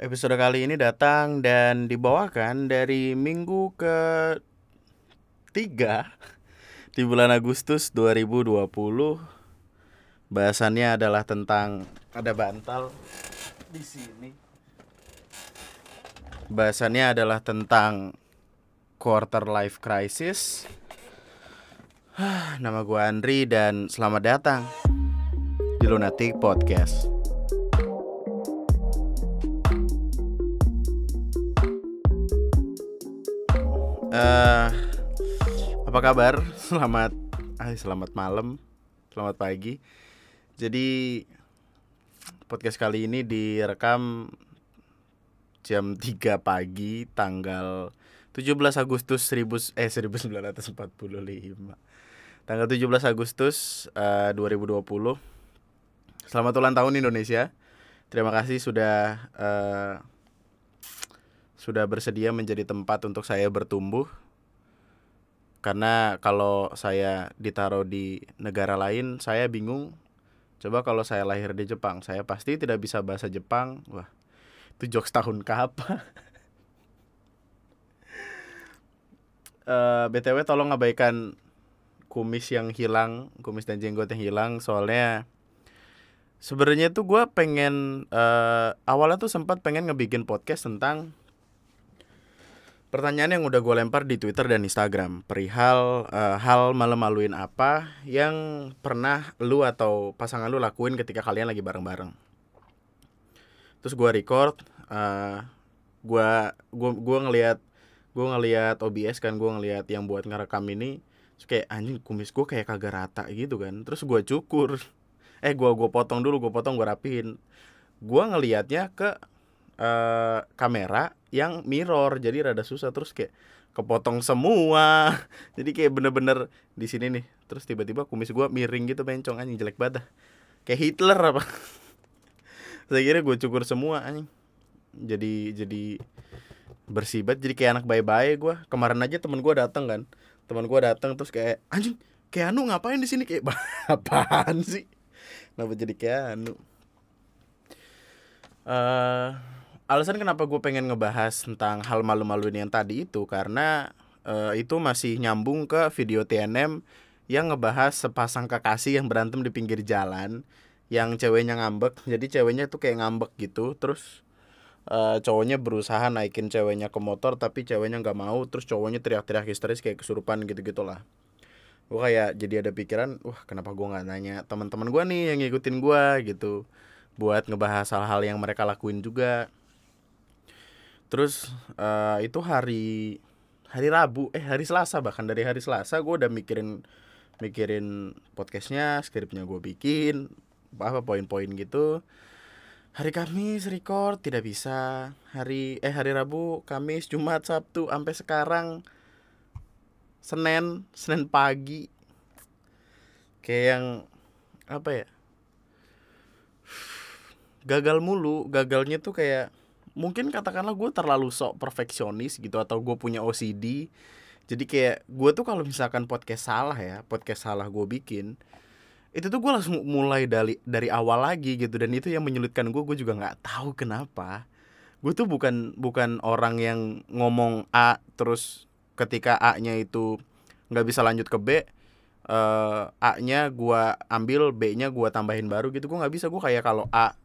Episode kali ini datang dan dibawakan dari minggu ke tiga di bulan Agustus 2020. Bahasannya adalah tentang ada bantal di sini. Bahasannya adalah tentang quarter life crisis. Nama gue Andri dan selamat datang di Lunatic Podcast. Eh, apa kabar? Selamat, ay, selamat malam, selamat pagi. Jadi podcast kali ini direkam jam 3 pagi tanggal 17 Agustus 1000 eh 1945. Tanggal 17 Agustus eh, 2020. Selamat ulang tahun Indonesia. Terima kasih sudah eh, sudah bersedia menjadi tempat untuk saya bertumbuh. Karena kalau saya ditaruh di negara lain, saya bingung. Coba kalau saya lahir di Jepang, saya pasti tidak bisa bahasa Jepang. Wah, itu jokes tahun kapan? Eh, BTW tolong abaikan kumis yang hilang, kumis dan jenggot yang hilang soalnya sebenarnya tuh gue pengen eh, awalnya tuh sempat pengen ngebikin podcast tentang pertanyaan yang udah gue lempar di Twitter dan Instagram. Perihal eh, hal malu-maluin apa yang pernah lu atau pasangan lu lakuin ketika kalian lagi bareng-bareng. Terus gue record, eh, gue gua gua ngelihat gue ngelihat OBS kan gue ngelihat yang buat ngerekam ini. Terus kayak anjing kumis gue kayak kagak rata gitu kan. Terus gue cukur. Eh gue gua potong dulu gue potong gue rapihin. Gue ngelihatnya ke eh, kamera yang mirror jadi rada susah terus kayak kepotong semua. Jadi kayak bener-bener di sini nih terus tiba-tiba kumis gue miring gitu bencong anjing jelek banget kayak Hitler apa? Saya kira gue cukur semua anjing. Jadi jadi bersih banget jadi kayak anak bayi-bayi gue kemarin aja temen gue datang kan teman gue datang terus kayak anjing kayak Anu ngapain di sini? Kayak apaan sih? Kenapa jadi kayak Anu? Eh alasan kenapa gue pengen ngebahas tentang hal malu-maluin yang tadi itu karena eh, itu masih nyambung ke video TNM yang ngebahas sepasang kekasih yang berantem di pinggir jalan yang ceweknya ngambek. Jadi ceweknya tuh kayak ngambek gitu terus eh, cowoknya berusaha naikin ceweknya ke motor tapi ceweknya nggak mau terus cowoknya teriak-teriak histeris kayak kesurupan gitu gitulah gue kayak jadi ada pikiran wah kenapa gue nggak nanya teman-teman gue nih yang ngikutin gue gitu. Buat ngebahas hal-hal yang mereka lakuin juga terus eh, itu hari hari Rabu eh hari Selasa bahkan dari hari Selasa gue udah mikirin mikirin podcastnya skripnya gue bikin apa poin-poin gitu. Hari Kamis record tidak bisa. Hari eh hari Rabu Kamis Jumat Sabtu sampai sekarang Senin Senin pagi. Kayak yang apa ya? Gagal mulu gagalnya tuh kayak mungkin katakanlah gue terlalu sok perfeksionis gitu atau gue punya OCD jadi kayak gue tuh kalau misalkan podcast salah ya podcast salah gue bikin itu tuh gue langsung mulai dari dari awal lagi gitu. Dan itu yang menyulitkan gue gue juga nggak tahu kenapa. Gue tuh bukan bukan orang yang ngomong A terus ketika A-nya itu nggak bisa lanjut ke B eh A-nya gua ambil B-nya gua tambahin baru gitu. Gua nggak bisa. Gua kayak kalau A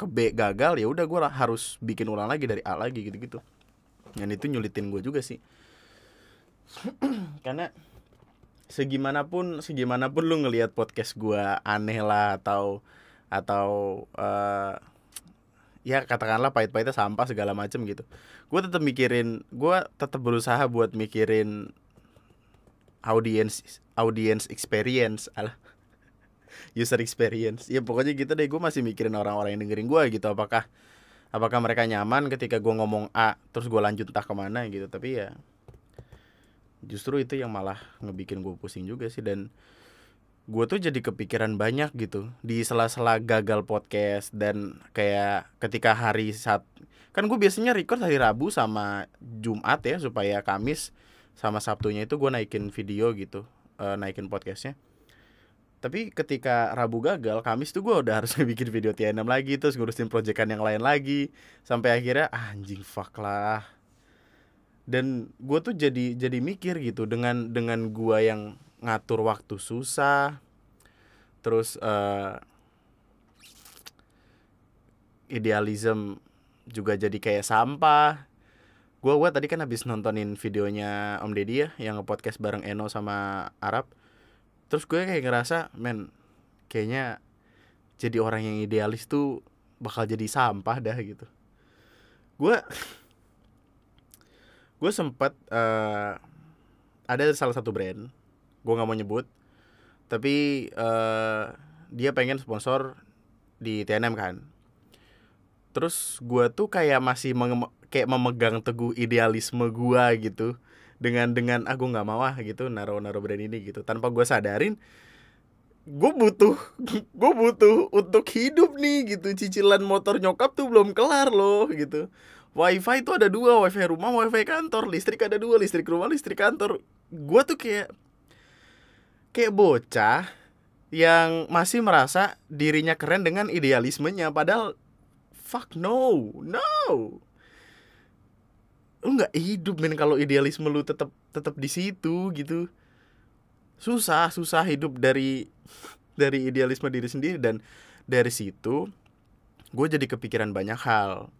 ke B gagal ya udah gua harus bikin ulang lagi dari A lagi gitu-gitu. Dan itu nyulitin gue juga sih. Karena segimanapun segimanapun lu ngelihat podcast gua aneh lah atau atau eh ya katakanlah pahit-pahitnya sampah segala macem gitu. Gue tetap mikirin gue tetap berusaha buat mikirin audience audience experience alah user experience. Ya pokoknya gitu deh gue masih mikirin orang-orang yang dengerin gue gitu apakah apakah mereka nyaman ketika gue ngomong A terus gue lanjut entah ke mana gitu. Tapi ya justru itu yang malah ngebikin gue pusing juga sih. Dan gue tuh jadi kepikiran banyak gitu di sela-sela gagal podcast dan kayak ketika hari saat kan gue biasanya record hari Rabu sama Jumat ya supaya Kamis sama Sabtunya itu gue naikin video gitu eh, naikin podcastnya tapi ketika Rabu gagal Kamis tuh gue udah harus bikin video TNM lagi terus ngurusin proyekan yang lain lagi. Sampai akhirnya ah, anjing fuck lah. Dan gue tuh jadi jadi mikir gitu dengan dengan gue yang ngatur waktu susah terus uh, idealism juga jadi kayak sampah. Gue gue tadi kan habis nontonin videonya Om Deddy ya yang podcast bareng Eno sama Arab terus gue kayak ngerasa men kayaknya jadi orang yang idealis tuh bakal jadi sampah dah gitu. Gue gue sempet uh, ada salah satu brand gue nggak mau nyebut tapi uh, dia pengen sponsor di TNM kan. Terus gue tuh kayak masih kayak memegang teguh idealisme gue gitu dengan dengan aku ah, nggak mau ah gitu naro naro brand ini gitu. Tanpa gue sadarin gue butuh gue butuh untuk hidup nih gitu. Cicilan motor nyokap tuh belum kelar loh gitu. Wifi itu ada dua wifi rumah wifi kantor listrik ada dua listrik rumah listrik kantor. Gue tuh kayak kayak bocah yang masih merasa dirinya keren dengan idealismenya padahal fuck no no lu nggak hidup men. Kalau idealisme lu tetap tetap di situ gitu. Susah susah hidup dari dari idealisme diri sendiri. Dan dari situ gue jadi kepikiran banyak hal.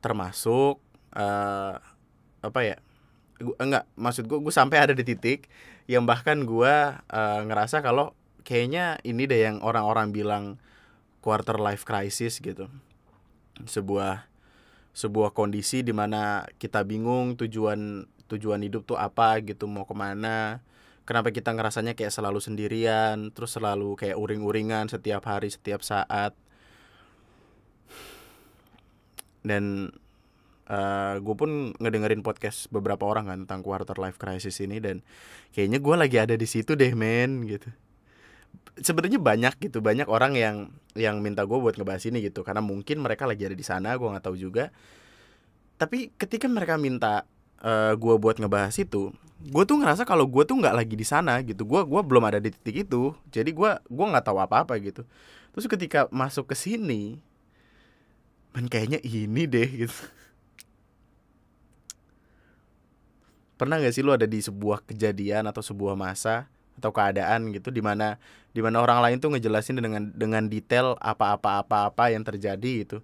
Termasuk uh, apa ya? Gua, enggak maksud gue gue sampai ada di titik yang bahkan gue uh, ngerasa kalau kayaknya ini deh yang orang-orang bilang quarter life crisis gitu. Sebuah sebuah kondisi di mana kita bingung tujuan tujuan hidup tuh apa gitu mau ke mana. Kenapa kita ngerasanya kayak selalu sendirian terus selalu kayak uring-uringan setiap hari setiap saat. Dan uh, eh, gue pun ngedengerin podcast beberapa orang kan tentang quarter life crisis ini dan kayaknya gue lagi ada di situ deh men gitu sebenarnya banyak gitu banyak orang yang yang minta gue buat ngebahas ini gitu. Karena mungkin mereka lagi ada di sana gue nggak tahu juga. Tapi ketika mereka minta uh, eh, gue buat ngebahas itu gue tuh ngerasa kalau gue tuh nggak lagi di sana gitu. Gue gua belum ada di titik itu. Jadi gue gua nggak tahu apa apa gitu. Terus ketika masuk ke sini man kayaknya ini deh gitu. Pernah gak sih lu ada di sebuah kejadian atau sebuah masa atau keadaan gitu di mana di mana orang lain tuh ngejelasin dengan dengan detail apa-apa apa-apa yang terjadi gitu.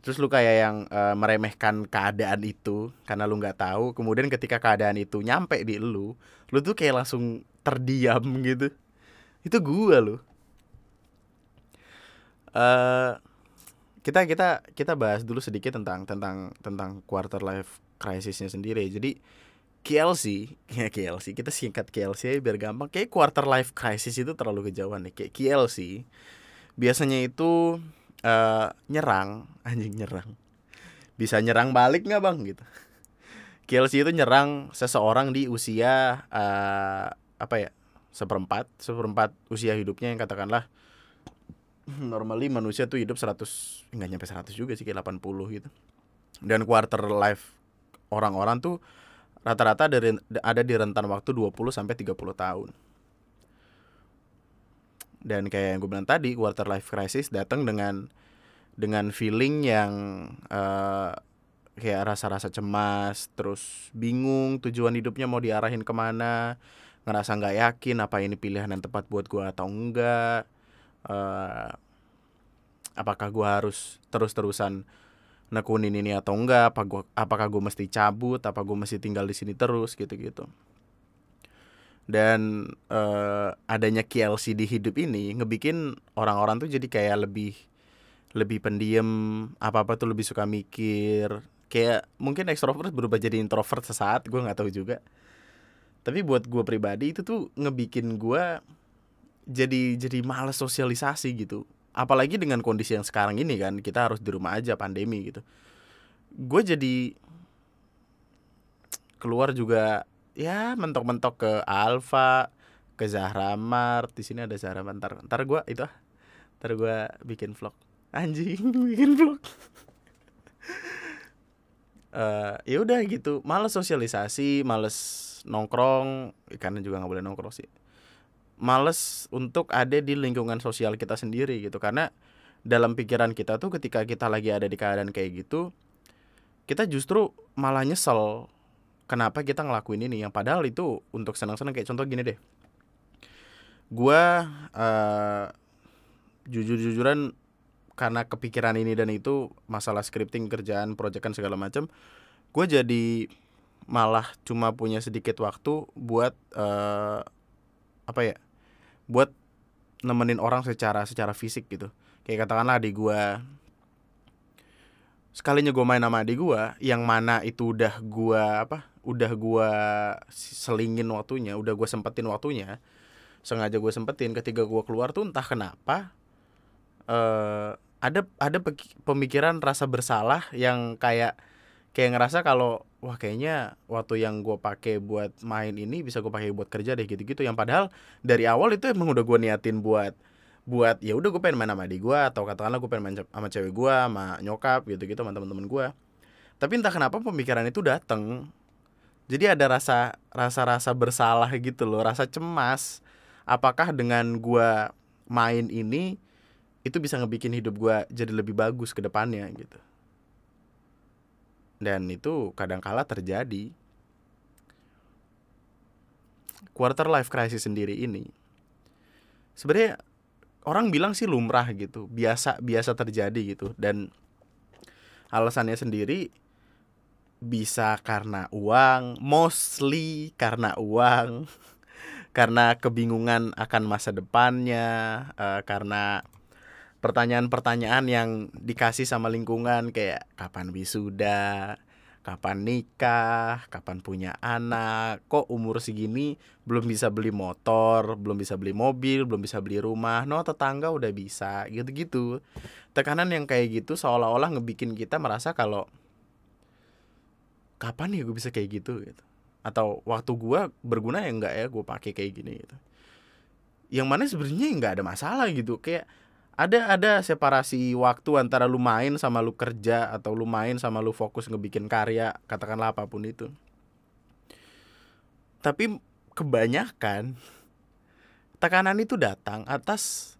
Terus lu kayak yang uh, meremehkan keadaan itu karena lu nggak tahu kemudian ketika keadaan itu nyampe di lu lu tuh kayak langsung terdiam gitu. Itu gua lu. Uh, kita kita kita bahas dulu sedikit tentang tentang tentang quarter life crisisnya sendiri. Jadi KLC, ya KLC, kita singkat KLC biar gampang. Kayak quarter life crisis itu terlalu kejauhan nih. Kayak KLC biasanya itu uh, nyerang, anjing nyerang. Bisa nyerang balik nggak bang gitu? KLC itu nyerang seseorang di usia uh, apa ya seperempat seperempat usia hidupnya yang katakanlah normally manusia tuh hidup 100 nggak nyampe 100 juga sih kayak 80 gitu dan quarter life orang-orang tuh rata-rata dari ada di rentan waktu 20 sampai 30 tahun. Dan kayak yang gue bilang tadi, quarter life crisis datang dengan dengan feeling yang uh, kayak rasa-rasa cemas, terus bingung tujuan hidupnya mau diarahin ke mana, ngerasa nggak yakin apa ini pilihan yang tepat buat gue atau enggak, uh, apakah gue harus terus-terusan nekunin ini atau enggak apa gua apakah gue mesti cabut apa gue mesti tinggal di sini terus gitu gitu dan uh, adanya KLC di hidup ini ngebikin orang-orang tuh jadi kayak lebih lebih pendiam apa apa tuh lebih suka mikir. Kayak mungkin ekstrovert berubah jadi introvert sesaat gue nggak tahu juga. Tapi buat gue pribadi itu tuh ngebikin gue jadi jadi males sosialisasi gitu apalagi dengan kondisi yang sekarang ini kan kita harus di rumah aja pandemi gitu. Gue jadi keluar juga ya mentok-mentok ke Alfa ke Zahra Mart di sini ada Zahra Mart. Ntar ntar gue itu ah ntar gue bikin vlog. Anjing bikin vlog. Uh, ya udah gitu. Males sosialisasi males nongkrong. Karena juga nggak boleh nongkrong sih males untuk ada di lingkungan sosial kita sendiri gitu. Karena dalam pikiran kita tuh ketika kita lagi ada di keadaan kayak gitu kita justru malah nyesel kenapa kita ngelakuin ini. Yang padahal itu untuk senang-senang kayak contoh gini deh. Gua uh, jujur-jujuran karena kepikiran ini dan itu masalah scripting kerjaan proyekan segala macam gue jadi malah cuma punya sedikit waktu buat uh, apa ya buat nemenin orang secara secara fisik gitu. Kayak katakanlah di gue sekalinya gue main sama adik gue yang mana itu udah gue apa udah gue selingin waktunya udah gue sempetin waktunya sengaja gue sempetin ketika gue keluar tuh entah kenapa uh, ada ada pemikiran rasa bersalah yang kayak kayak ngerasa kalau wah kayaknya waktu yang gue pakai buat main ini bisa gue pakai buat kerja deh gitu-gitu. Yang padahal dari awal itu emang udah gue niatin buat buat ya udah gue pengen main sama adik gue atau katakanlah gue pengen main sama cewek gue sama nyokap gitu gitu sama teman-teman gue tapi entah kenapa pemikiran itu dateng. Jadi ada rasa rasa rasa bersalah gitu loh rasa cemas. Apakah dengan gue main ini itu bisa ngebikin hidup gue jadi lebih bagus ke depannya gitu dan itu kadangkala terjadi. Quarter life crisis sendiri ini sebenarnya orang bilang sih lumrah gitu biasa biasa terjadi gitu. Dan alasannya sendiri bisa karena uang, mostly karena uang, karena kebingungan akan masa depannya, uh, karena pertanyaan-pertanyaan yang dikasih sama lingkungan kayak kapan wisuda, kapan nikah, kapan punya anak, kok umur segini belum bisa beli motor, belum bisa beli mobil, belum bisa beli rumah, no tetangga udah bisa, gitu-gitu. Tekanan yang kayak gitu seolah-olah ngebikin kita merasa kalau kapan ya gue bisa kayak gitu? gitu. Atau waktu gue berguna ya enggak ya gue pakai kayak gini? gitu. Yang mana sebenarnya nggak ada masalah gitu kayak ada ada separasi waktu antara lu main sama lu kerja atau lu main sama lu fokus ngebikin karya katakanlah apa pun itu. Tapi kebanyakan tekanan itu datang atas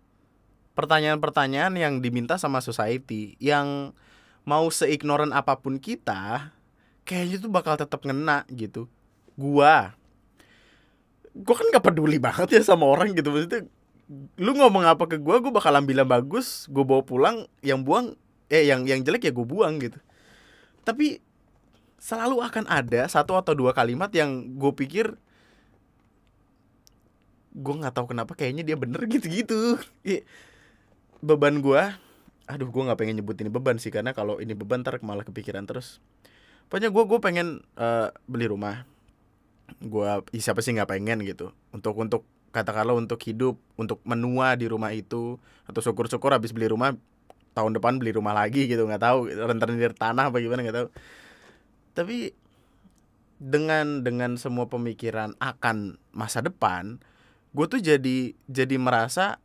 pertanyaan-pertanyaan yang diminta sama society yang mau seignoran apa pun kita kayaknya tuh bakal tetap ngena gitu. Gua gua kan gak peduli banget ya sama orang gitu maksudnya lu ngomong apa ke gua gua bakal ambil yang bagus gua bawa pulang yang buang eh yang yang jelek ya gua buang gitu. Tapi selalu akan ada satu atau dua kalimat yang gue pikir gue nggak tahu kenapa kayaknya dia bener gitu-gitu. Beban gue aduh gue nggak pengen nyebut ini beban sih karena kalau ini beban ntar malah kepikiran terus. Pokoknya gue gue pengen uh, beli rumah. Gue siapa sih nggak pengen gitu. Untuk untuk katakanlah untuk hidup untuk menua di rumah itu atau syukur-syukur habis beli rumah tahun depan beli rumah lagi gitu nggak tahu rentenir tanah apa gimana nggak tahu. Tapi dengan dengan semua pemikiran akan masa depan gue tuh jadi jadi merasa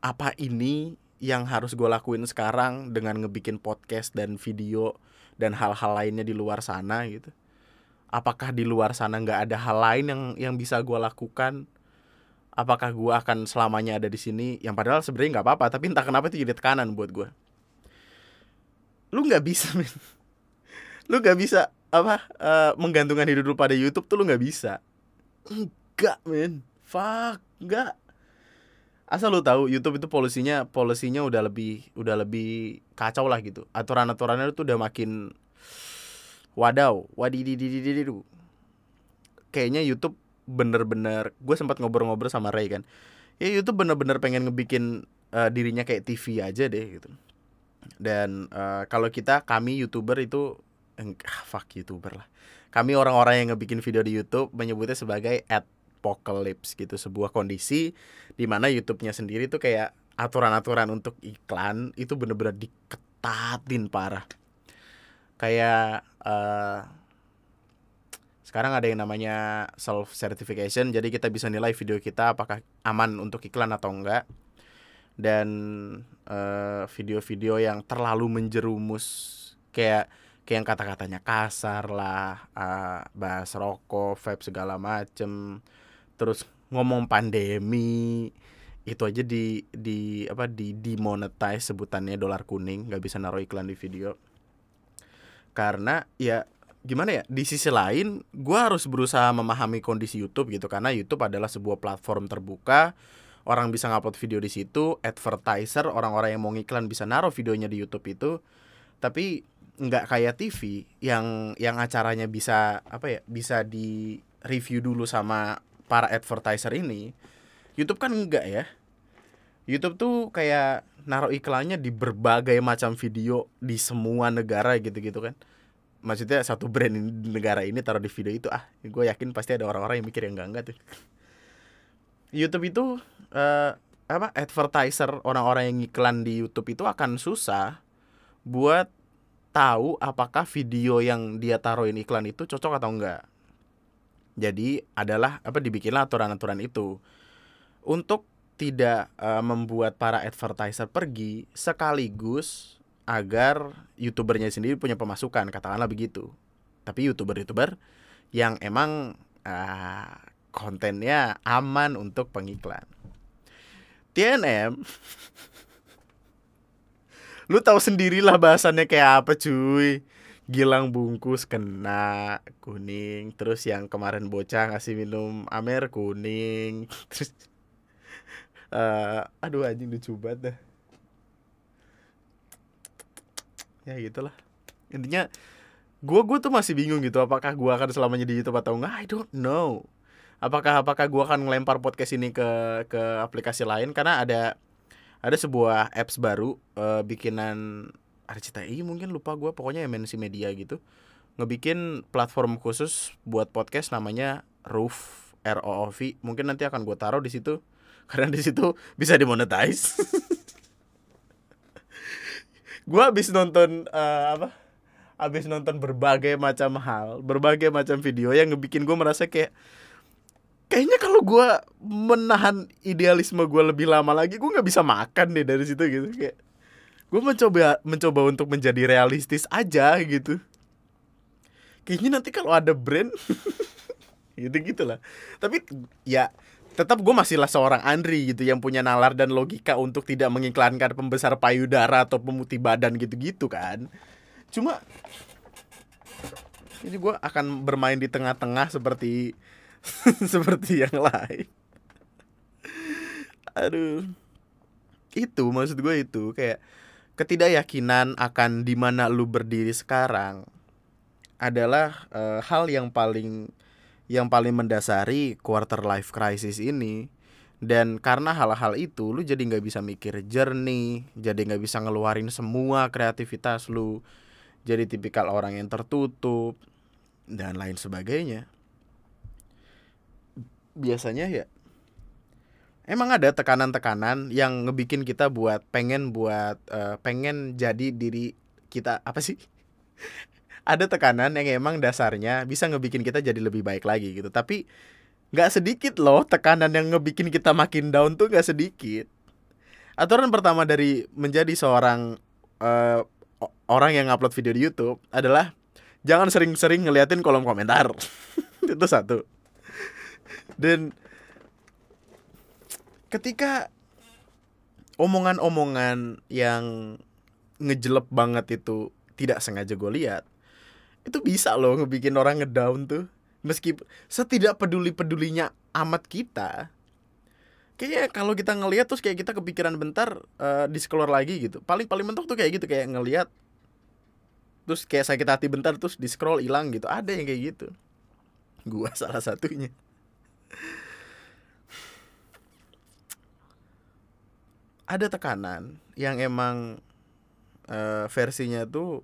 apa ini yang harus gue lakuin sekarang dengan ngebikin podcast dan video dan hal-hal lainnya di luar sana gitu apakah di luar sana nggak ada hal lain yang yang bisa gue lakukan? Apakah gue akan selamanya ada di sini? Yang padahal sebenarnya nggak apa-apa tapi entah kenapa itu jadi tekanan buat gue lu nggak bisa men lu nggak bisa apa uh, menggantungkan hidup lu pada YouTube tuh lu nggak bisa. Enggak men fuck enggak asal lu tahu YouTube itu polisinya polisinya udah lebih udah lebih kacau lah gitu. Aturan aturannya itu udah makin wadaw wadidididididu kayaknya YouTube bener-bener gue sempat ngobrol-ngobrol sama Ray kan ya YouTube bener-bener pengen ngebikin uh, dirinya kayak TV aja deh gitu dan uh, kalau kita kami youtuber itu ah, fuck youtuber lah kami orang-orang yang ngebikin video di YouTube menyebutnya sebagai apocalypse gitu sebuah kondisi di mana YouTube-nya sendiri tuh kayak aturan-aturan untuk iklan itu bener-bener diketatin parah kayak uh, sekarang ada yang namanya self certification. Jadi kita bisa nilai video kita apakah aman untuk iklan atau enggak. Dan uh, video-video yang terlalu menjerumus kayak kayak yang kata-katanya kasar lah uh, bahas rokok vape segala macem terus ngomong pandemi itu aja di di apa di demonetize sebutannya dolar kuning nggak bisa naruh iklan di video karena ya gimana ya di sisi lain gue harus berusaha memahami kondisi YouTube gitu. Karena YouTube adalah sebuah platform terbuka. Orang bisa ngupload video di situ advertiser orang-orang yang mau ngiklan bisa naruh videonya di YouTube itu. Tapi nggak kayak TV yang yang acaranya bisa apa ya bisa di review dulu sama para advertiser ini. YouTube kan enggak ya YouTube tuh kayak naruh iklannya di berbagai macam video di semua negara gitu-gitu kan. Maksudnya satu brand di negara ini taruh di video itu ah gue yakin pasti ada orang-orang yang mikir yang enggak enggak tuh. YouTube itu uh, apa advertiser orang-orang yang iklan di YouTube itu akan susah buat tahu apakah video yang dia taruhin iklan itu cocok atau enggak. Jadi adalah apa dibikinlah aturan-aturan itu. Untuk tidak uh, membuat para advertiser pergi sekaligus agar youtubernya sendiri punya pemasukan katakanlah begitu. Tapi youtuber-youtuber yang emang uh, kontennya aman untuk pengiklan. TNM lu tahu sendirilah bahasannya kayak apa cuy. Gilang bungkus kena kuning. Terus yang kemarin bocah ngasih minum Amer kuning. Terus uh, aduh anjing lucu banget dah. Ya gitulah. Intinya gue gue tuh masih bingung gitu apakah gue akan selamanya di YouTube atau enggak? I don't know. Apakah apakah gue akan ngelempar podcast ini ke ke aplikasi lain? Karena ada ada sebuah apps baru uh, bikinan RCTI mungkin lupa gue pokoknya MNC Media gitu. Ngebikin platform khusus buat podcast namanya Roof R O O V. Mungkin nanti akan gue taruh di situ karena di situ bisa dimonetize. Gue habis nonton uh, apa? Habis nonton berbagai macam hal berbagai macam video yang ngebikin gue merasa kayak kayaknya kalau gue menahan idealisme gue lebih lama lagi gue nggak bisa makan deh dari situ gitu. Kayak gue mencoba mencoba untuk menjadi realistis aja gitu. Kayaknya nanti kalau ada brand gitu gitulah tapi ya tetap gue masihlah seorang Andri gitu yang punya nalar dan logika untuk tidak mengiklankan pembesar payudara atau pemutih badan gitu-gitu kan. Cuma ini gue akan bermain di tengah-tengah seperti seperti yang lain. Aduh. Itu maksud gue itu kayak ketidakyakinan akan di mana lu berdiri sekarang adalah uh, hal yang paling yang paling mendasari quarter life crisis ini. Dan karena hal-hal itu lu jadi nggak bisa mikir jernih jadi nggak bisa ngeluarin semua kreativitas lu. Jadi tipikal orang yang tertutup dan lain sebagainya. Biasanya ya emang ada tekanan-tekanan yang ngebikin kita buat pengen buat uh, pengen jadi diri kita apa sih ada tekanan yang emang dasarnya bisa ngebikin kita jadi lebih baik lagi gitu. Tapi nggak sedikit loh tekanan yang ngebikin kita makin down tuh nggak sedikit. Aturan pertama dari menjadi seorang uh, orang yang upload video di YouTube adalah jangan sering-sering ngeliatin kolom komentar. Itu satu. Dan ketika omongan-omongan yang ngejelep banget itu tidak sengaja gue lihat itu bisa loh ngebikin orang ngedown tuh. Meskipun setidak peduli pedulinya amat kita kayaknya kalau kita ngelihat terus kayak kita kepikiran bentar uh, di scroll lagi gitu. Paling paling mentok tuh kayak gitu kayak ngelihat terus kayak sakit hati bentar terus di scroll hilang gitu. Ada yang kayak gitu. Gua salah satunya. Ada tekanan yang emang uh, versinya tuh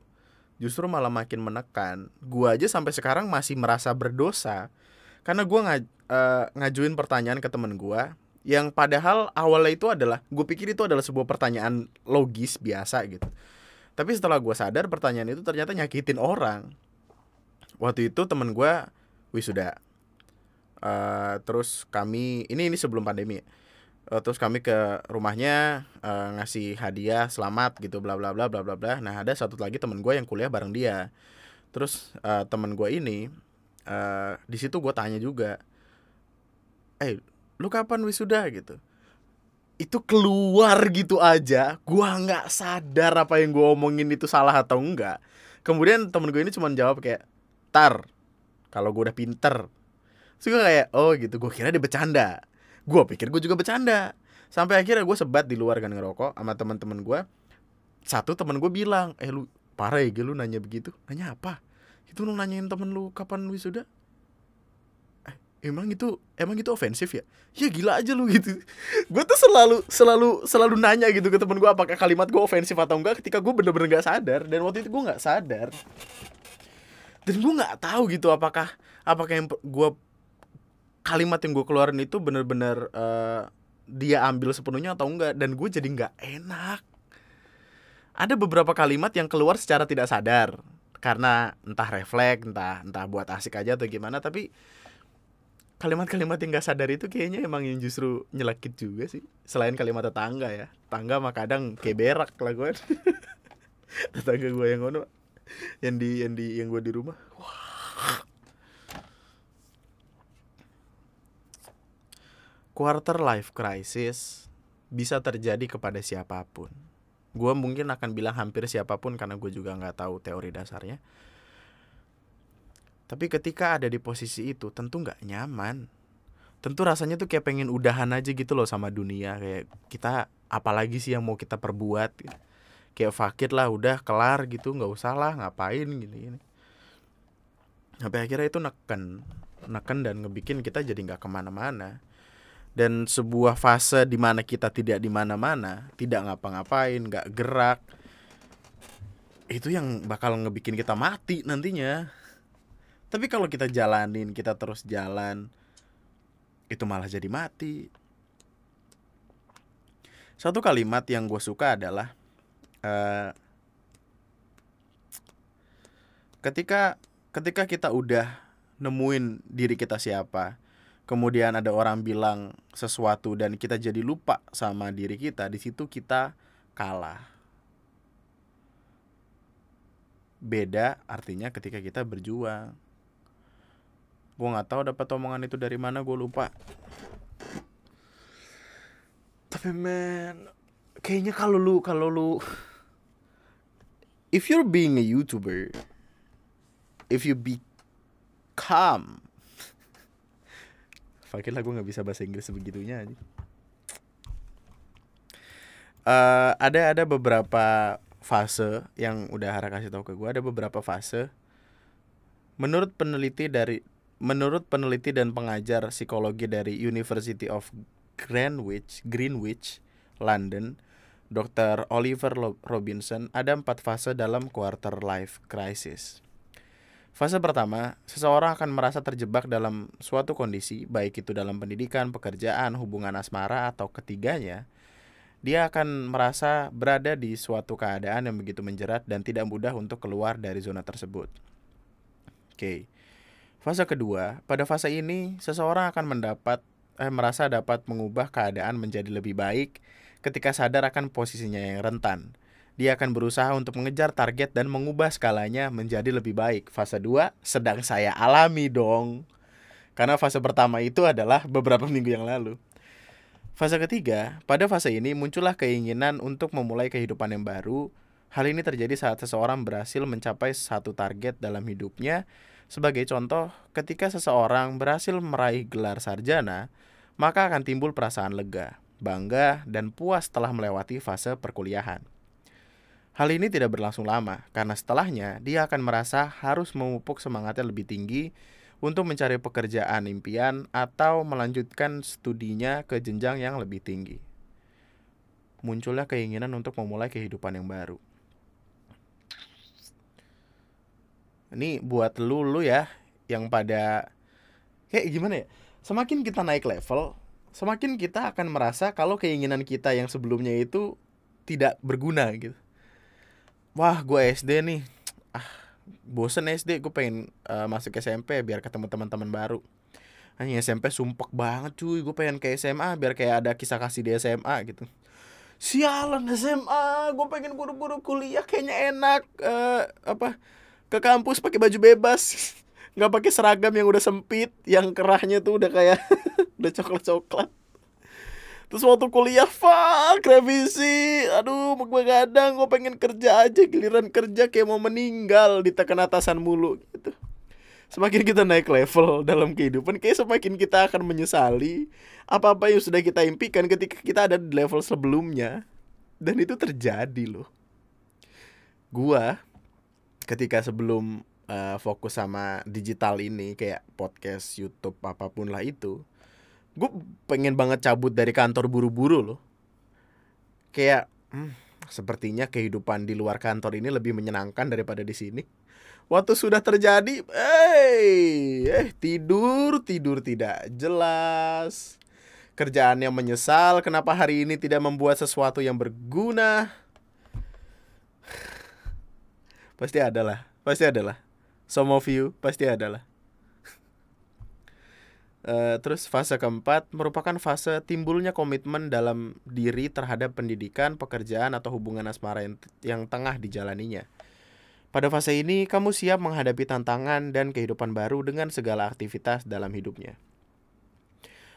justru malah makin menekan. Gua aja sampai sekarang masih merasa berdosa karena gua ngaj uh, ngajuin pertanyaan ke temen gua yang padahal awalnya itu adalah gue pikir itu adalah sebuah pertanyaan logis biasa gitu. Tapi setelah gua sadar pertanyaan itu ternyata nyakitin orang. Waktu itu temen gua wisuda. Uh, terus kami ini ini sebelum pandemi. Uh, terus kami ke rumahnya uh, ngasih hadiah selamat gitu bla bla bla bla bla bla. Nah ada satu lagi temen gue yang kuliah bareng dia. Terus uh, temen gue ini uh, di situ gue tanya juga eh lu kapan wisuda? Gitu. Itu keluar gitu aja gua nggak sadar apa yang gua omongin itu salah atau enggak kemudian temen gue ini cuma jawab kayak tar kalau gua udah pinter. Terus gue kayak oh gitu. Gue kira dia bercanda gue pikir gue juga bercanda. Sampai akhirnya gue sebat di luar kan ngerokok sama teman-teman gue satu teman gue bilang eh lu parah ya lu nanya begitu. Nanya apa? Itu lu nanyain temen lu kapan wisuda? Eh emang itu emang itu ofensif ya? Ya gila aja lu gitu. Gue tuh selalu selalu selalu nanya gitu ke temen gue apakah kalimat gue ofensif atau enggak ketika gue bener-bener nggak sadar. Dan waktu itu gue nggak sadar. Dan gue nggak tahu gitu apakah apakah yang gue kalimat yang gue keluarin itu bener-bener uh, dia ambil sepenuhnya atau enggak dan gue jadi nggak enak. Ada beberapa kalimat yang keluar secara tidak sadar karena entah refleks entah entah buat asik aja atau gimana tapi kalimat-kalimat yang gak sadar itu kayaknya emang yang justru nyelakit juga sih. Selain kalimat tetangga ya tangga mah kadang kayak berak lah gue tetangga gue yang ngono yang di yang di yang gue di rumah. Wah quarter life crisis bisa terjadi kepada siapa pun. Gue mungkin akan bilang hampir siapa pun karena gue juga nggak tahu teori dasarnya. Tapi ketika ada di posisi itu tentu nggak nyaman. Tentu rasanya tuh kayak pengen udahan aja gitu loh sama dunia kayak kita apalagi sih yang mau kita perbuat kayak fakir lah udah kelar gitu nggak usah lah ngapain gini gini sampai akhirnya itu neken neken dan ngebikin kita jadi nggak ke mana-mana dan sebuah fase di mana kita tidak di mana-mana, tidak ngapa-ngapain, nggak gerak, itu yang bakal ngebikin kita mati nantinya. Tapi kalau kita jalanin, kita terus jalan, itu malah jadi mati. Satu kalimat yang gue suka adalah uh, ketika ketika kita udah nemuin diri kita siapa, kemudian ada orang bilang sesuatu dan kita jadi lupa sama diri kita, di situ kita kalah. Beda artinya ketika kita berjuang. Gue nggak tahu dapat omongan itu dari mana, gue lupa. Tapi men, kayaknya kalau lu kalau lu if you're being a YouTuber, if you become Fakir lah gue nggak bisa bahasa Inggris sebegitunya aja. Uh, ada ada beberapa fase yang udah Hara kasih tahu ke gue ada beberapa fase menurut peneliti dari menurut peneliti dan pengajar psikologi dari University of Greenwich Greenwich London Dr. Oliver Robinson ada empat fase dalam quarter life crisis Fase pertama, seseorang akan merasa terjebak dalam suatu kondisi, baik itu dalam pendidikan, pekerjaan, hubungan asmara, atau ketiganya. Dia akan merasa berada di suatu keadaan yang begitu menjerat dan tidak mudah untuk keluar dari zona tersebut. Oke. Fase kedua, pada fase ini seseorang akan mendapat eh, merasa dapat mengubah keadaan menjadi lebih baik ketika sadar akan posisinya yang rentan dia akan berusaha untuk mengejar target dan mengubah skalanya menjadi lebih baik. Fase 2 sedang saya alami dong. Karena fase pertama itu adalah beberapa minggu yang lalu. Fase ketiga, pada fase ini muncullah keinginan untuk memulai kehidupan yang baru. Hal ini terjadi saat seseorang berhasil mencapai satu target dalam hidupnya. Sebagai contoh, ketika seseorang berhasil meraih gelar sarjana, maka akan timbul perasaan lega, bangga, dan puas setelah melewati fase perkuliahan. Hal ini tidak berlangsung lama, karena setelahnya dia akan merasa harus memupuk semangatnya lebih tinggi untuk mencari pekerjaan impian atau melanjutkan studinya ke jenjang yang lebih tinggi. Munculnya keinginan untuk memulai kehidupan yang baru. Ini buat lu lu ya yang pada kayak gimana ya? Semakin kita naik level, semakin kita akan merasa kalau keinginan kita yang sebelumnya itu tidak berguna gitu wah gue SD nih. Ah bosen SD gue pengen uh, masuk SMP biar ketemu teman-teman baru. Hanya SMP sumpek banget cuy. Gue pengen ke SMA biar kayak ada kisah kasih di SMA gitu. Sialan SMA gue pengen buru-buru kuliah kayaknya enak uh, apa ke kampus pakai baju bebas. Nggak pakai seragam yang udah sempit yang kerahnya tuh udah kayak udah coklat coklat terus waktu kuliah fuck revisi. Aduh gue kadang gue pengen kerja aja giliran kerja kayak mau meninggal ditekan atasan mulu gitu. Semakin kita naik level dalam kehidupan kayak semakin kita akan menyesali apa-apa yang sudah kita impikan ketika kita ada di level sebelumnya. Dan itu terjadi loh. Gua ketika sebelum uh, fokus sama digital ini kayak podcast YouTube apa pun lah itu gue pengen banget cabut dari kantor buru-buru loh. Kayak hmm, sepertinya kehidupan di luar kantor ini lebih menyenangkan daripada di sini. Waktu sudah terjadi eh eh tidur tidur tidak jelas. Kerjaannya menyesal kenapa hari ini tidak membuat sesuatu yang berguna? Pasti adalah pasti adalah some of you pasti adalah Uh, terus fase keempat merupakan fase timbulnya komitmen dalam diri terhadap pendidikan, pekerjaan atau hubungan asmara yang, yang tengah dijalaninya. Pada fase ini, kamu siap menghadapi tantangan dan kehidupan baru dengan segala aktivitas dalam hidupnya.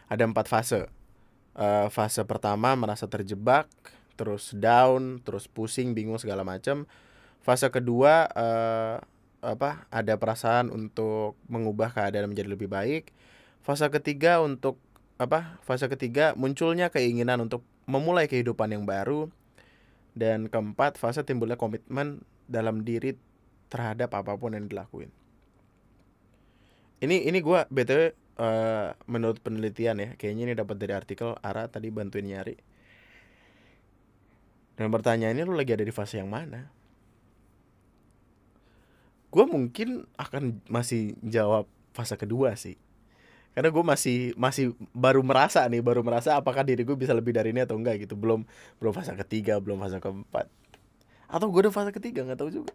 Ada empat fase. Uh, fase pertama merasa terjebak, terus down, terus pusing, bingung segala macam. Fase kedua uh, apa? Ada perasaan untuk mengubah keadaan menjadi lebih baik Fase ketiga untuk apa? Fase ketiga munculnya keinginan untuk memulai kehidupan yang baru. Dan keempat, fase timbulnya komitmen dalam diri terhadap apa pun yang dilakuin. Ini ini gue btw uh, menurut penelitian ya, kayaknya ini dapat dari artikel Ara tadi bantuin nyari. Dan pertanyaannya lu lagi ada di fase yang mana? Gue mungkin akan masih jawab fase kedua sih karena gue masih masih baru merasa nih baru merasa apakah diri gue bisa lebih dari ini atau enggak gitu. Belum belum fase ketiga belum fase keempat. Atau gue udah fase ketiga nggak tahu juga.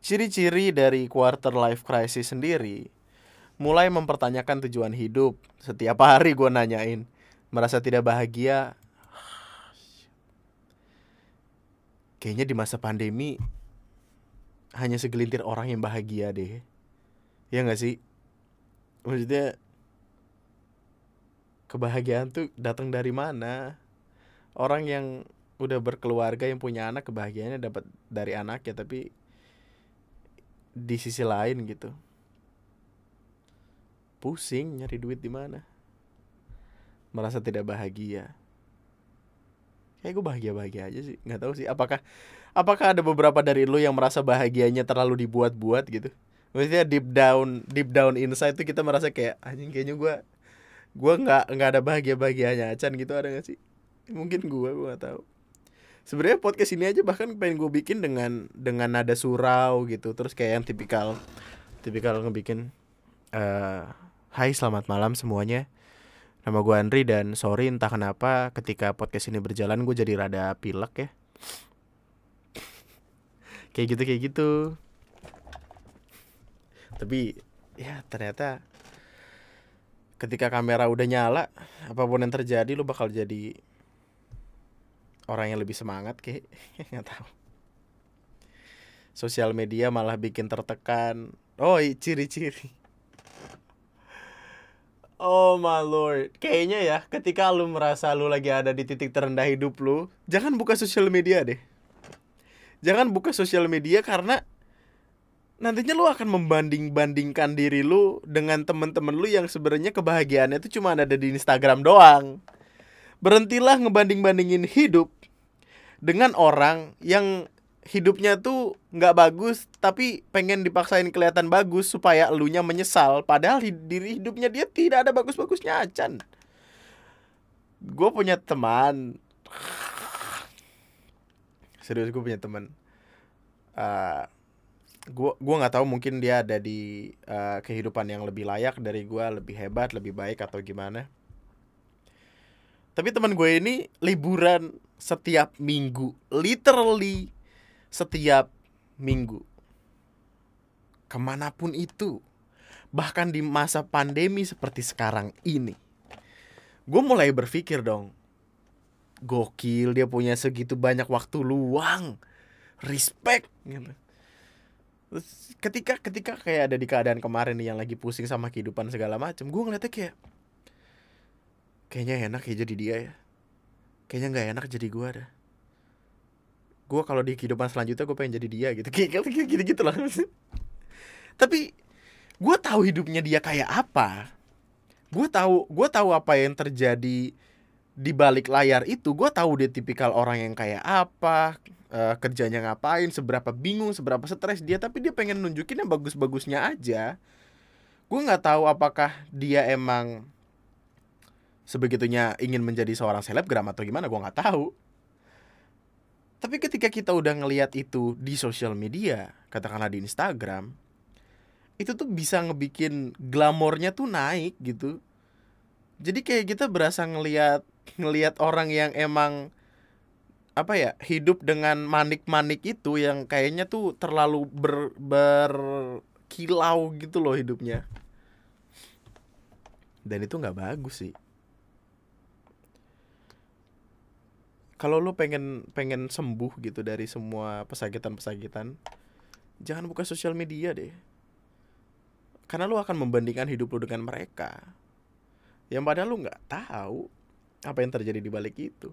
Ciri-ciri dari quarter life crisis sendiri mulai mempertanyakan tujuan hidup. Setiap hari gue nanyain merasa tidak bahagia? Kayaknya di masa pandemi hanya segelintir orang yang bahagia deh ya nggak sih? Maksudnya kebahagiaan tuh datang dari mana? Orang yang udah berkeluarga yang punya anak kebahagiaannya dapat dari anak ya tapi di sisi lain gitu. Pusing nyari duit di mana? Merasa tidak bahagia. Kayak gue bahagia bahagia aja sih nggak tahu sih. Apakah apakah ada beberapa dari lu yang merasa bahagianya terlalu dibuat-buat gitu maksudnya deep down deep down inside tuh kita merasa kayak anjing kayaknya gue gue nggak nggak ada bahagia bahagianya Chan gitu ada gak sih? Mungkin gue gue nggak tahu. Sebenarnya podcast ini aja bahkan pengen gue bikin dengan dengan nada surau gitu terus kayak yang tipikal tipikal ngebikin uh, Hai selamat malam semuanya. Nama gue Andri dan sorry entah kenapa ketika podcast ini berjalan gue jadi rada pilek ya. Kayak gitu kayak gitu tapi ya ternyata ketika kamera udah nyala apa pun yang terjadi lu bakal jadi orang yang lebih semangat kayak nggak tahu. Sosial media malah bikin tertekan. Oh ciri-ciri Oh my lord. Kayaknya ya ketika lu merasa lu lagi ada di titik terendah hidup lu Jangan buka sosial media deh. Jangan buka sosial media karena nantinya lu akan membanding-bandingkan diri lu dengan temen-temen lu yang sebenarnya kebahagiaannya itu cuma ada di Instagram doang. Berhentilah ngebanding-bandingin hidup dengan orang yang hidupnya tuh nggak bagus tapi pengen dipaksain kelihatan bagus supaya elunya menyesal padahal diri hidupnya dia tidak ada bagus-bagusnya acan. Gue punya teman serius gue punya teman uh, gua gua nggak tahu mungkin dia ada di uh, kehidupan yang lebih layak dari gua lebih hebat lebih baik atau gimana. Tapi teman gue ini liburan setiap minggu. Literally setiap minggu. Ke mana pun itu. Bahkan di masa pandemi seperti sekarang ini. Gue mulai berpikir dong. Gokil dia punya segitu banyak waktu luang. Respect gitu ketika ketika kayak ada di keadaan kemarin nih yang lagi pusing sama kehidupan segala macem gue ngeliatnya kayak kayaknya enak ya jadi dia ya. Kayaknya nggak enak jadi gue ada gue kalau di kehidupan selanjutnya gue pengen jadi dia gitu. Kayak gitu gitu, gitu lah tapi gue tahu hidupnya dia kayak apa. Gue tahu gue tahu apa yang terjadi di balik layar itu. Gue tahu dia tipikal orang yang kayak apa uh, kerjanya ngapain seberapa bingung seberapa stres dia tapi dia pengen nunjukin yang bagus-bagusnya aja. Gue nggak tahu apakah dia emang sebegitunya ingin menjadi seorang selebgram atau gimana gue nggak tahu. Tapi ketika kita udah ngelihat itu di sosial media katakanlah di Instagram itu tuh bisa ngebikin glamornya tuh naik gitu. Jadi kayak kita berasa ngelihat ngelihat orang yang emang apa ya hidup dengan manik-manik itu yang kayaknya tuh terlalu ber berkilau gitu loh hidupnya. Dan itu nggak bagus sih. Kalau lo pengen pengen sembuh gitu dari semua pesakitan-pesakitan jangan buka sosial media deh. Karena lu akan membandingkan hidup lu dengan mereka. Yang padahal lu nggak tahu apa yang terjadi di balik itu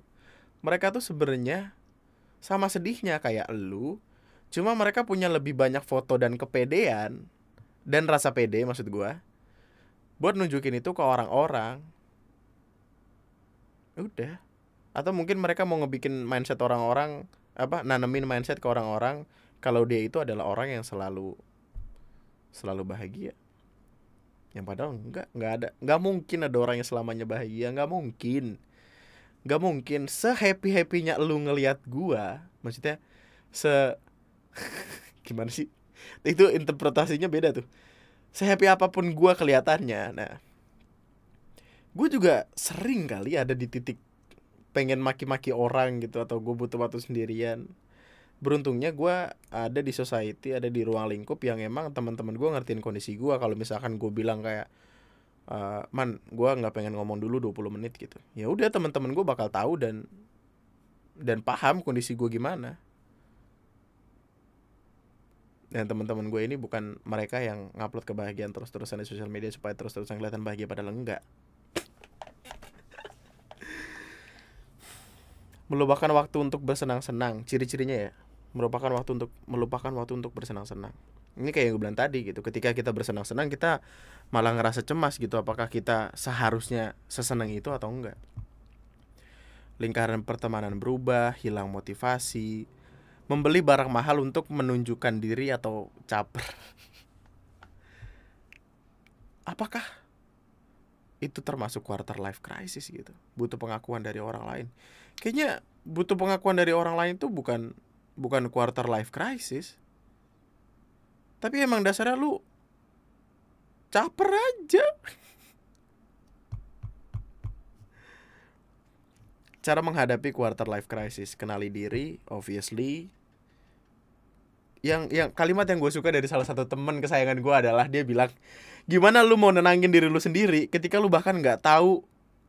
mereka tuh sebenarnya sama sedihnya kayak lu cuma mereka punya lebih banyak foto dan kepedean dan rasa pede maksud gua buat nunjukin itu ke orang-orang. Udah. Atau mungkin mereka mau ngebikin mindset orang-orang apa nanemin mindset ke orang-orang kalau dia itu adalah orang yang selalu selalu bahagia. Yang padahal enggak enggak ada enggak mungkin ada orang yang selamanya bahagia enggak mungkin enggak mungkin. Se happy happynya lu ngelihat gua maksudnya se gimana sih? Itu interpretasinya beda tuh. Se happy apa pun gua kelihatannya. Nah gue juga sering kali ada di titik pengen maki-maki orang gitu atau gue butuh waktu sendirian. Beruntungnya gue ada di society ada di ruang lingkup yang emang teman-teman gue ngertiin kondisi gue kalau misalkan gue bilang kayak uh, man gue nggak pengen ngomong dulu 20 menit gitu. Ya udah teman-teman gue bakal tahu dan dan paham kondisi gue gimana. Dan teman-teman gue ini bukan mereka yang ngupload kebahagiaan terus-terusan di sosial media supaya terus-terusan kelihatan bahagia padahal enggak. Melupakan waktu untuk bersenang-senang ciri-cirinya ya merupakan waktu untuk melupakan waktu untuk bersenang-senang ini kayak yang gue bilang tadi gitu ketika kita bersenang-senang kita malah ngerasa cemas gitu apakah kita seharusnya sesenang itu atau enggak. Lingkaran pertemanan berubah hilang motivasi membeli barang mahal untuk menunjukkan diri atau caper. Apakah itu termasuk quarter life crisis gitu? Butuh pengakuan dari orang lain. Kayaknya butuh pengakuan dari orang lain tuh bukan bukan quarter life crisis tapi emang dasarnya lu caper aja. Cara menghadapi quarter life crisis kenali diri obviously. Yang yang kalimat yang gue suka dari salah satu temen kesayangan gue adalah dia bilang gimana lu mau nenangin diri lu sendiri ketika lu bahkan nggak tahu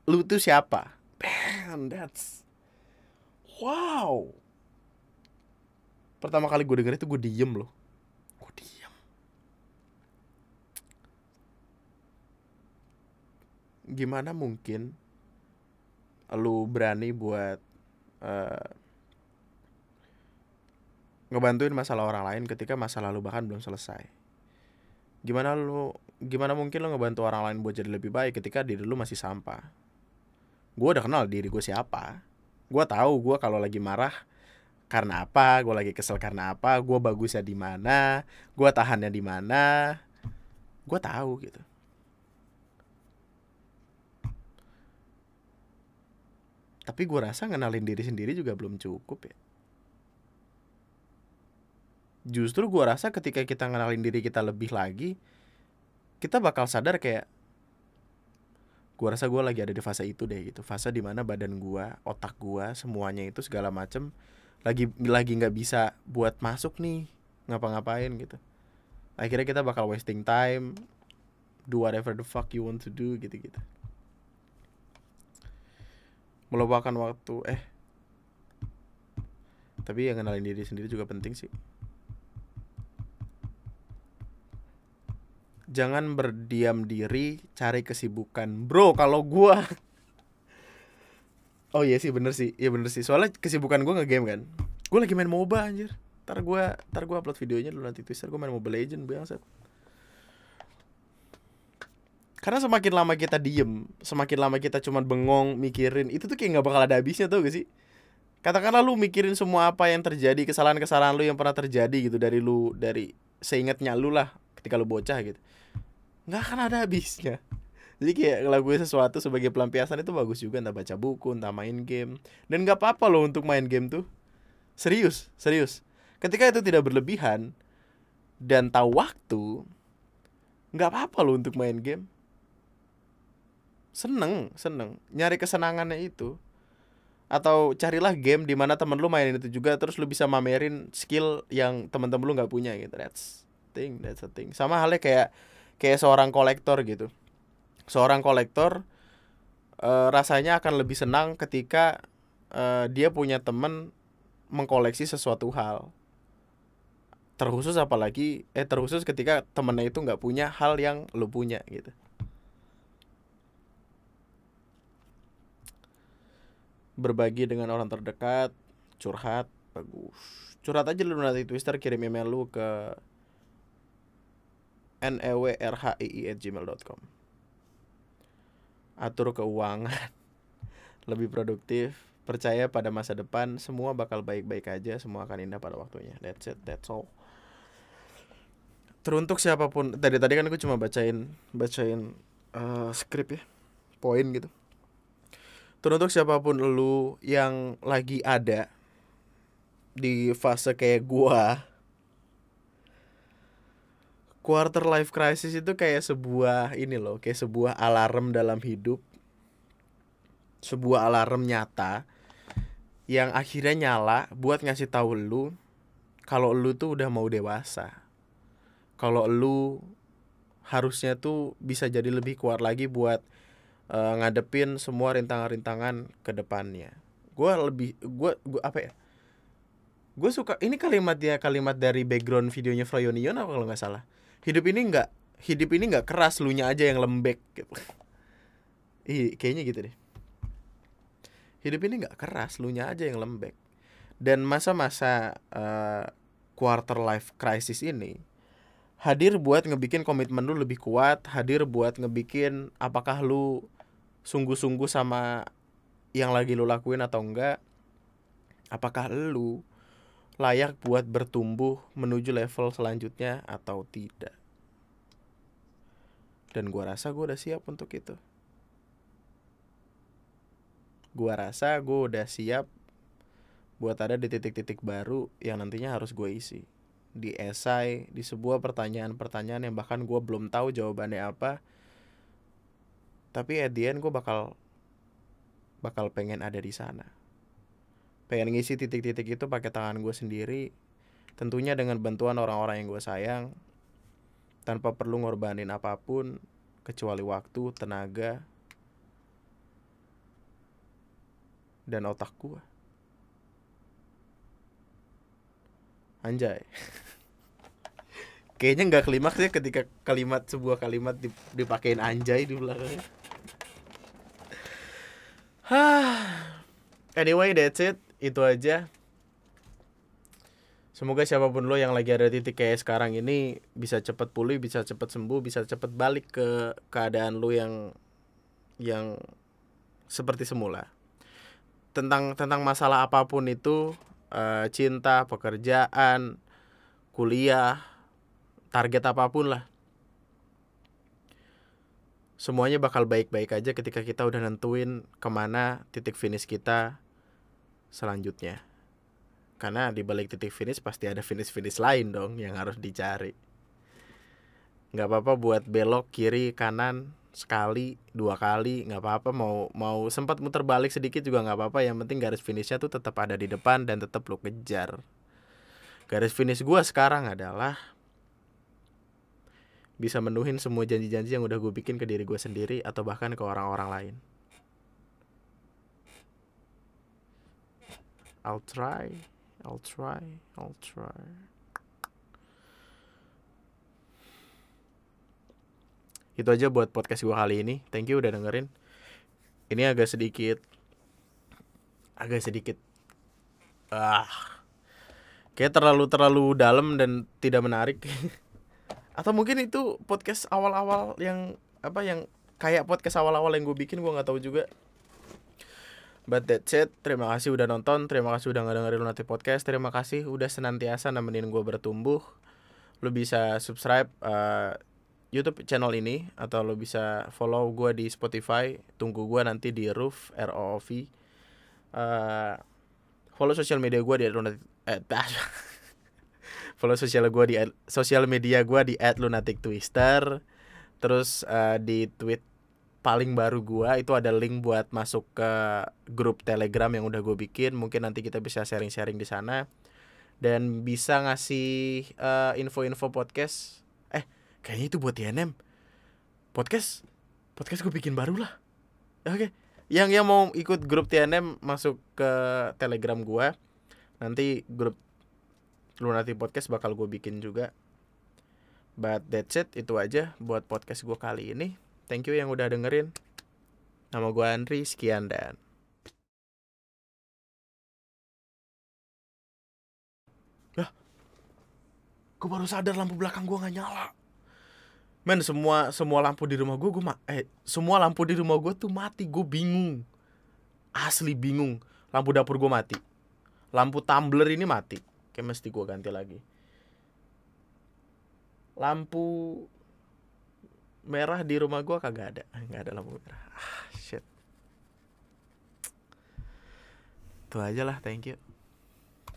lu tuh siapa? Man that's wow. Pertama kali gue denger itu gue diem loh gue diem gimana mungkin lu berani buat uh, ngebantuin masalah orang lain ketika masa lalu bahkan belum selesai? Gimana lu gimana mungkin lo ngebantu orang lain buat jadi lebih baik ketika diri lu masih sampah? Gue udah kenal diri gue siapa. Gue tahu gue kalau lagi marah karena apa gue lagi kesel karena apa gue bagusnya di mana gue tahannya di mana. Gue tahu gitu tapi gue rasa ngenalin diri sendiri juga belum cukup ya. Justru gue rasa ketika kita ngenalin diri kita lebih lagi kita bakal sadar kayak gue rasa gue lagi ada di fase itu deh gitu. Fase di mana badan gue otak gue semuanya itu segala macem lagi lagi nggak bisa buat masuk nih ngapa-ngapain gitu. Akhirnya kita bakal wasting time do whatever the fuck you want to do gitu gitu melupakan waktu. Eh. Tapi yang kenalin diri sendiri juga penting sih. Jangan berdiam diri cari kesibukan. Bro kalau gua oh iya sih bener sih. Iya bener sih. Soalnya kesibukan gua ngegame kan. Gua lagi main moba anjir. Ntar gua ntar gua upload videonya dulu nanti twitter gua main mobile legend bangsat karena semakin lama kita diem semakin lama kita cuman bengong mikirin itu tuh kayak nggak bakal ada habisnya tuh gak sih? Katakanlah lu mikirin semua apa yang terjadi kesalahan-kesalahan lu yang pernah terjadi gitu dari lu dari seingatnya lu lah ketika lu bocah gitu. Nggak akan ada habisnya. Jadi kayak ngelakuin sesuatu sebagai pelampiasan itu bagus juga entah baca buku entah main game. Dan nggak apa-apa loh untuk main game tuh. Serius serius. Ketika itu tidak berlebihan dan tahu waktu nggak apa-apa loh untuk main game seneng seneng. Nyari kesenangannya itu. Atau carilah game di mana temen lu mainin itu juga terus lu bisa mamerin skill yang temen-temen lu nggak punya gitu. That's thing that's a thing. Sama halnya kayak kayak seorang kolektor gitu. Seorang kolektor uh, rasanya akan lebih senang ketika uh, dia punya temen mengkoleksi sesuatu hal. Terkhusus apalagi eh terkhusus ketika temennya itu nggak punya hal yang lu punya gitu berbagi dengan orang terdekat curhat bagus. Curhat aja lu nanti twitter kirim email lu ke newrhii@gmail.com atur keuangan. Lebih produktif. Percaya pada masa depan semua bakal baik-baik aja semua akan indah pada waktunya. That's it that's all. Teruntuk siapa pun tadi tadi kan aku cuma bacain bacain uh, skrip ya poin gitu teruntuk siapa pun lu yang lagi ada di fase kayak gua quarter life crisis itu kayak sebuah ini loh kayak sebuah alarm dalam hidup. Sebuah alarm nyata yang akhirnya nyala buat ngasih tahu lu kalau lu tuh udah mau dewasa. Kalau lu harusnya tuh bisa jadi lebih kuat lagi buat uh, ngadepin semua rintangan-rintangan ke depannya. Gue lebih gue gue apa ya? Gue suka ini kalimat dia kalimat dari background videonya Froyonion apa kalau nggak salah. Hidup ini nggak hidup ini nggak keras, lu nya aja yang lembek gitu. Ih, kayaknya gitu deh. Hidup ini nggak keras, lu nya aja yang lembek. Dan masa-masa uh, quarter life crisis ini hadir buat ngebikin komitmen lu lebih kuat, hadir buat ngebikin apakah lu sungguh-sungguh sama yang lagi lu lakuin atau enggak apakah lu layak buat bertumbuh menuju level selanjutnya atau tidak? Dan gua rasa gua udah siap untuk itu. Gua rasa gua udah siap buat ada di titik-titik baru yang nantinya harus gue isi. Di esai di sebuah pertanyaan-pertanyaan yang bahkan gue belum tahu jawabannya apa tapi at the end gue bakal bakal pengen ada di sana. Pengen ngisi titik-titik itu pakai tangan gue sendiri tentunya dengan bantuan orang-orang yang gue sayang tanpa perlu ngorbanin apa pun kecuali waktu tenaga dan otak gue anjay. Kayaknya nggak klimaks ya ketika kalimat sebuah kalimat dipakein anjay di belakangnya anyway that's it. Itu aja. Semoga siapa pun lo yang lagi ada titik kayak sekarang ini bisa cepet pulih, bisa cepet sembuh, bisa cepet balik ke keadaan lo yang yang seperti semula. Tentang tentang masalah apa pun itu, uh, cinta, pekerjaan, kuliah, target apa pun lah semuanya bakal baik-baik aja ketika kita udah nentuin ke mana titik finish kita selanjutnya. Karena di balik titik finish pasti ada finish finish lain dong yang harus dicari. Nggak apa-apa buat belok kiri kanan sekali dua kali nggak apa-apa. Mau mau sempat muter balik sedikit juga nggak apa-apa. Yang penting garis finishnya tuh tetap ada di depan dan tetap lo kejar. Garis finish gua sekarang adalah bisa menuhin semua janji-janji yang udah gue bikin ke diri gue sendiri atau bahkan ke orang-orang lain. I'll try, I'll try, I'll try. itu aja buat podcast gue kali ini thank you udah dengerin ini agak sedikit agak sedikit ah kayak terlalu terlalu dalam dan tidak menarik atau mungkin itu podcast awal-awal yang apa yang kayak podcast awal-awal yang gue bikin gue nggak tahu juga But that's it. Terima kasih udah nonton. Terima kasih udah ngedengerin Lunati Podcast. Terima kasih udah senantiasa nemenin gue bertumbuh. Lu bisa subscribe uh, YouTube channel ini atau lo bisa follow gue di Spotify. Tunggu gue nanti di Roof R O V. Uh, follow sosial media gue di Lunati eh, follow sosial gue di sosial media gue di @lunatic_twister. Terus uh, di tweet paling baru gua itu ada link buat masuk ke grup Telegram yang udah gue bikin. Mungkin nanti kita bisa sharing-sharing di sana dan bisa ngasih uh, info-info podcast. Eh, kayaknya itu buat TNM. Podcast podcast gue bikin baru lah. Oke. Okay. Yang yang mau ikut grup TNM masuk ke Telegram gua. Nanti grup Lunati Podcast bakal gue bikin juga. But that's it, itu aja buat podcast gue kali ini. Thank you yang udah dengerin. Nama gue Andri, sekian dan... Lah, gue baru sadar lampu belakang gue gak nyala. Men, semua semua lampu di rumah gue, gue ma eh semua lampu di rumah gue tuh mati. Gue bingung, asli bingung. Lampu dapur gue mati, lampu tumbler ini mati. Kayak mesti gue ganti lagi. Lampu merah di rumah gue kagak ada. Nggak ada lampu merah. Ah shit. Itu aja lah thank you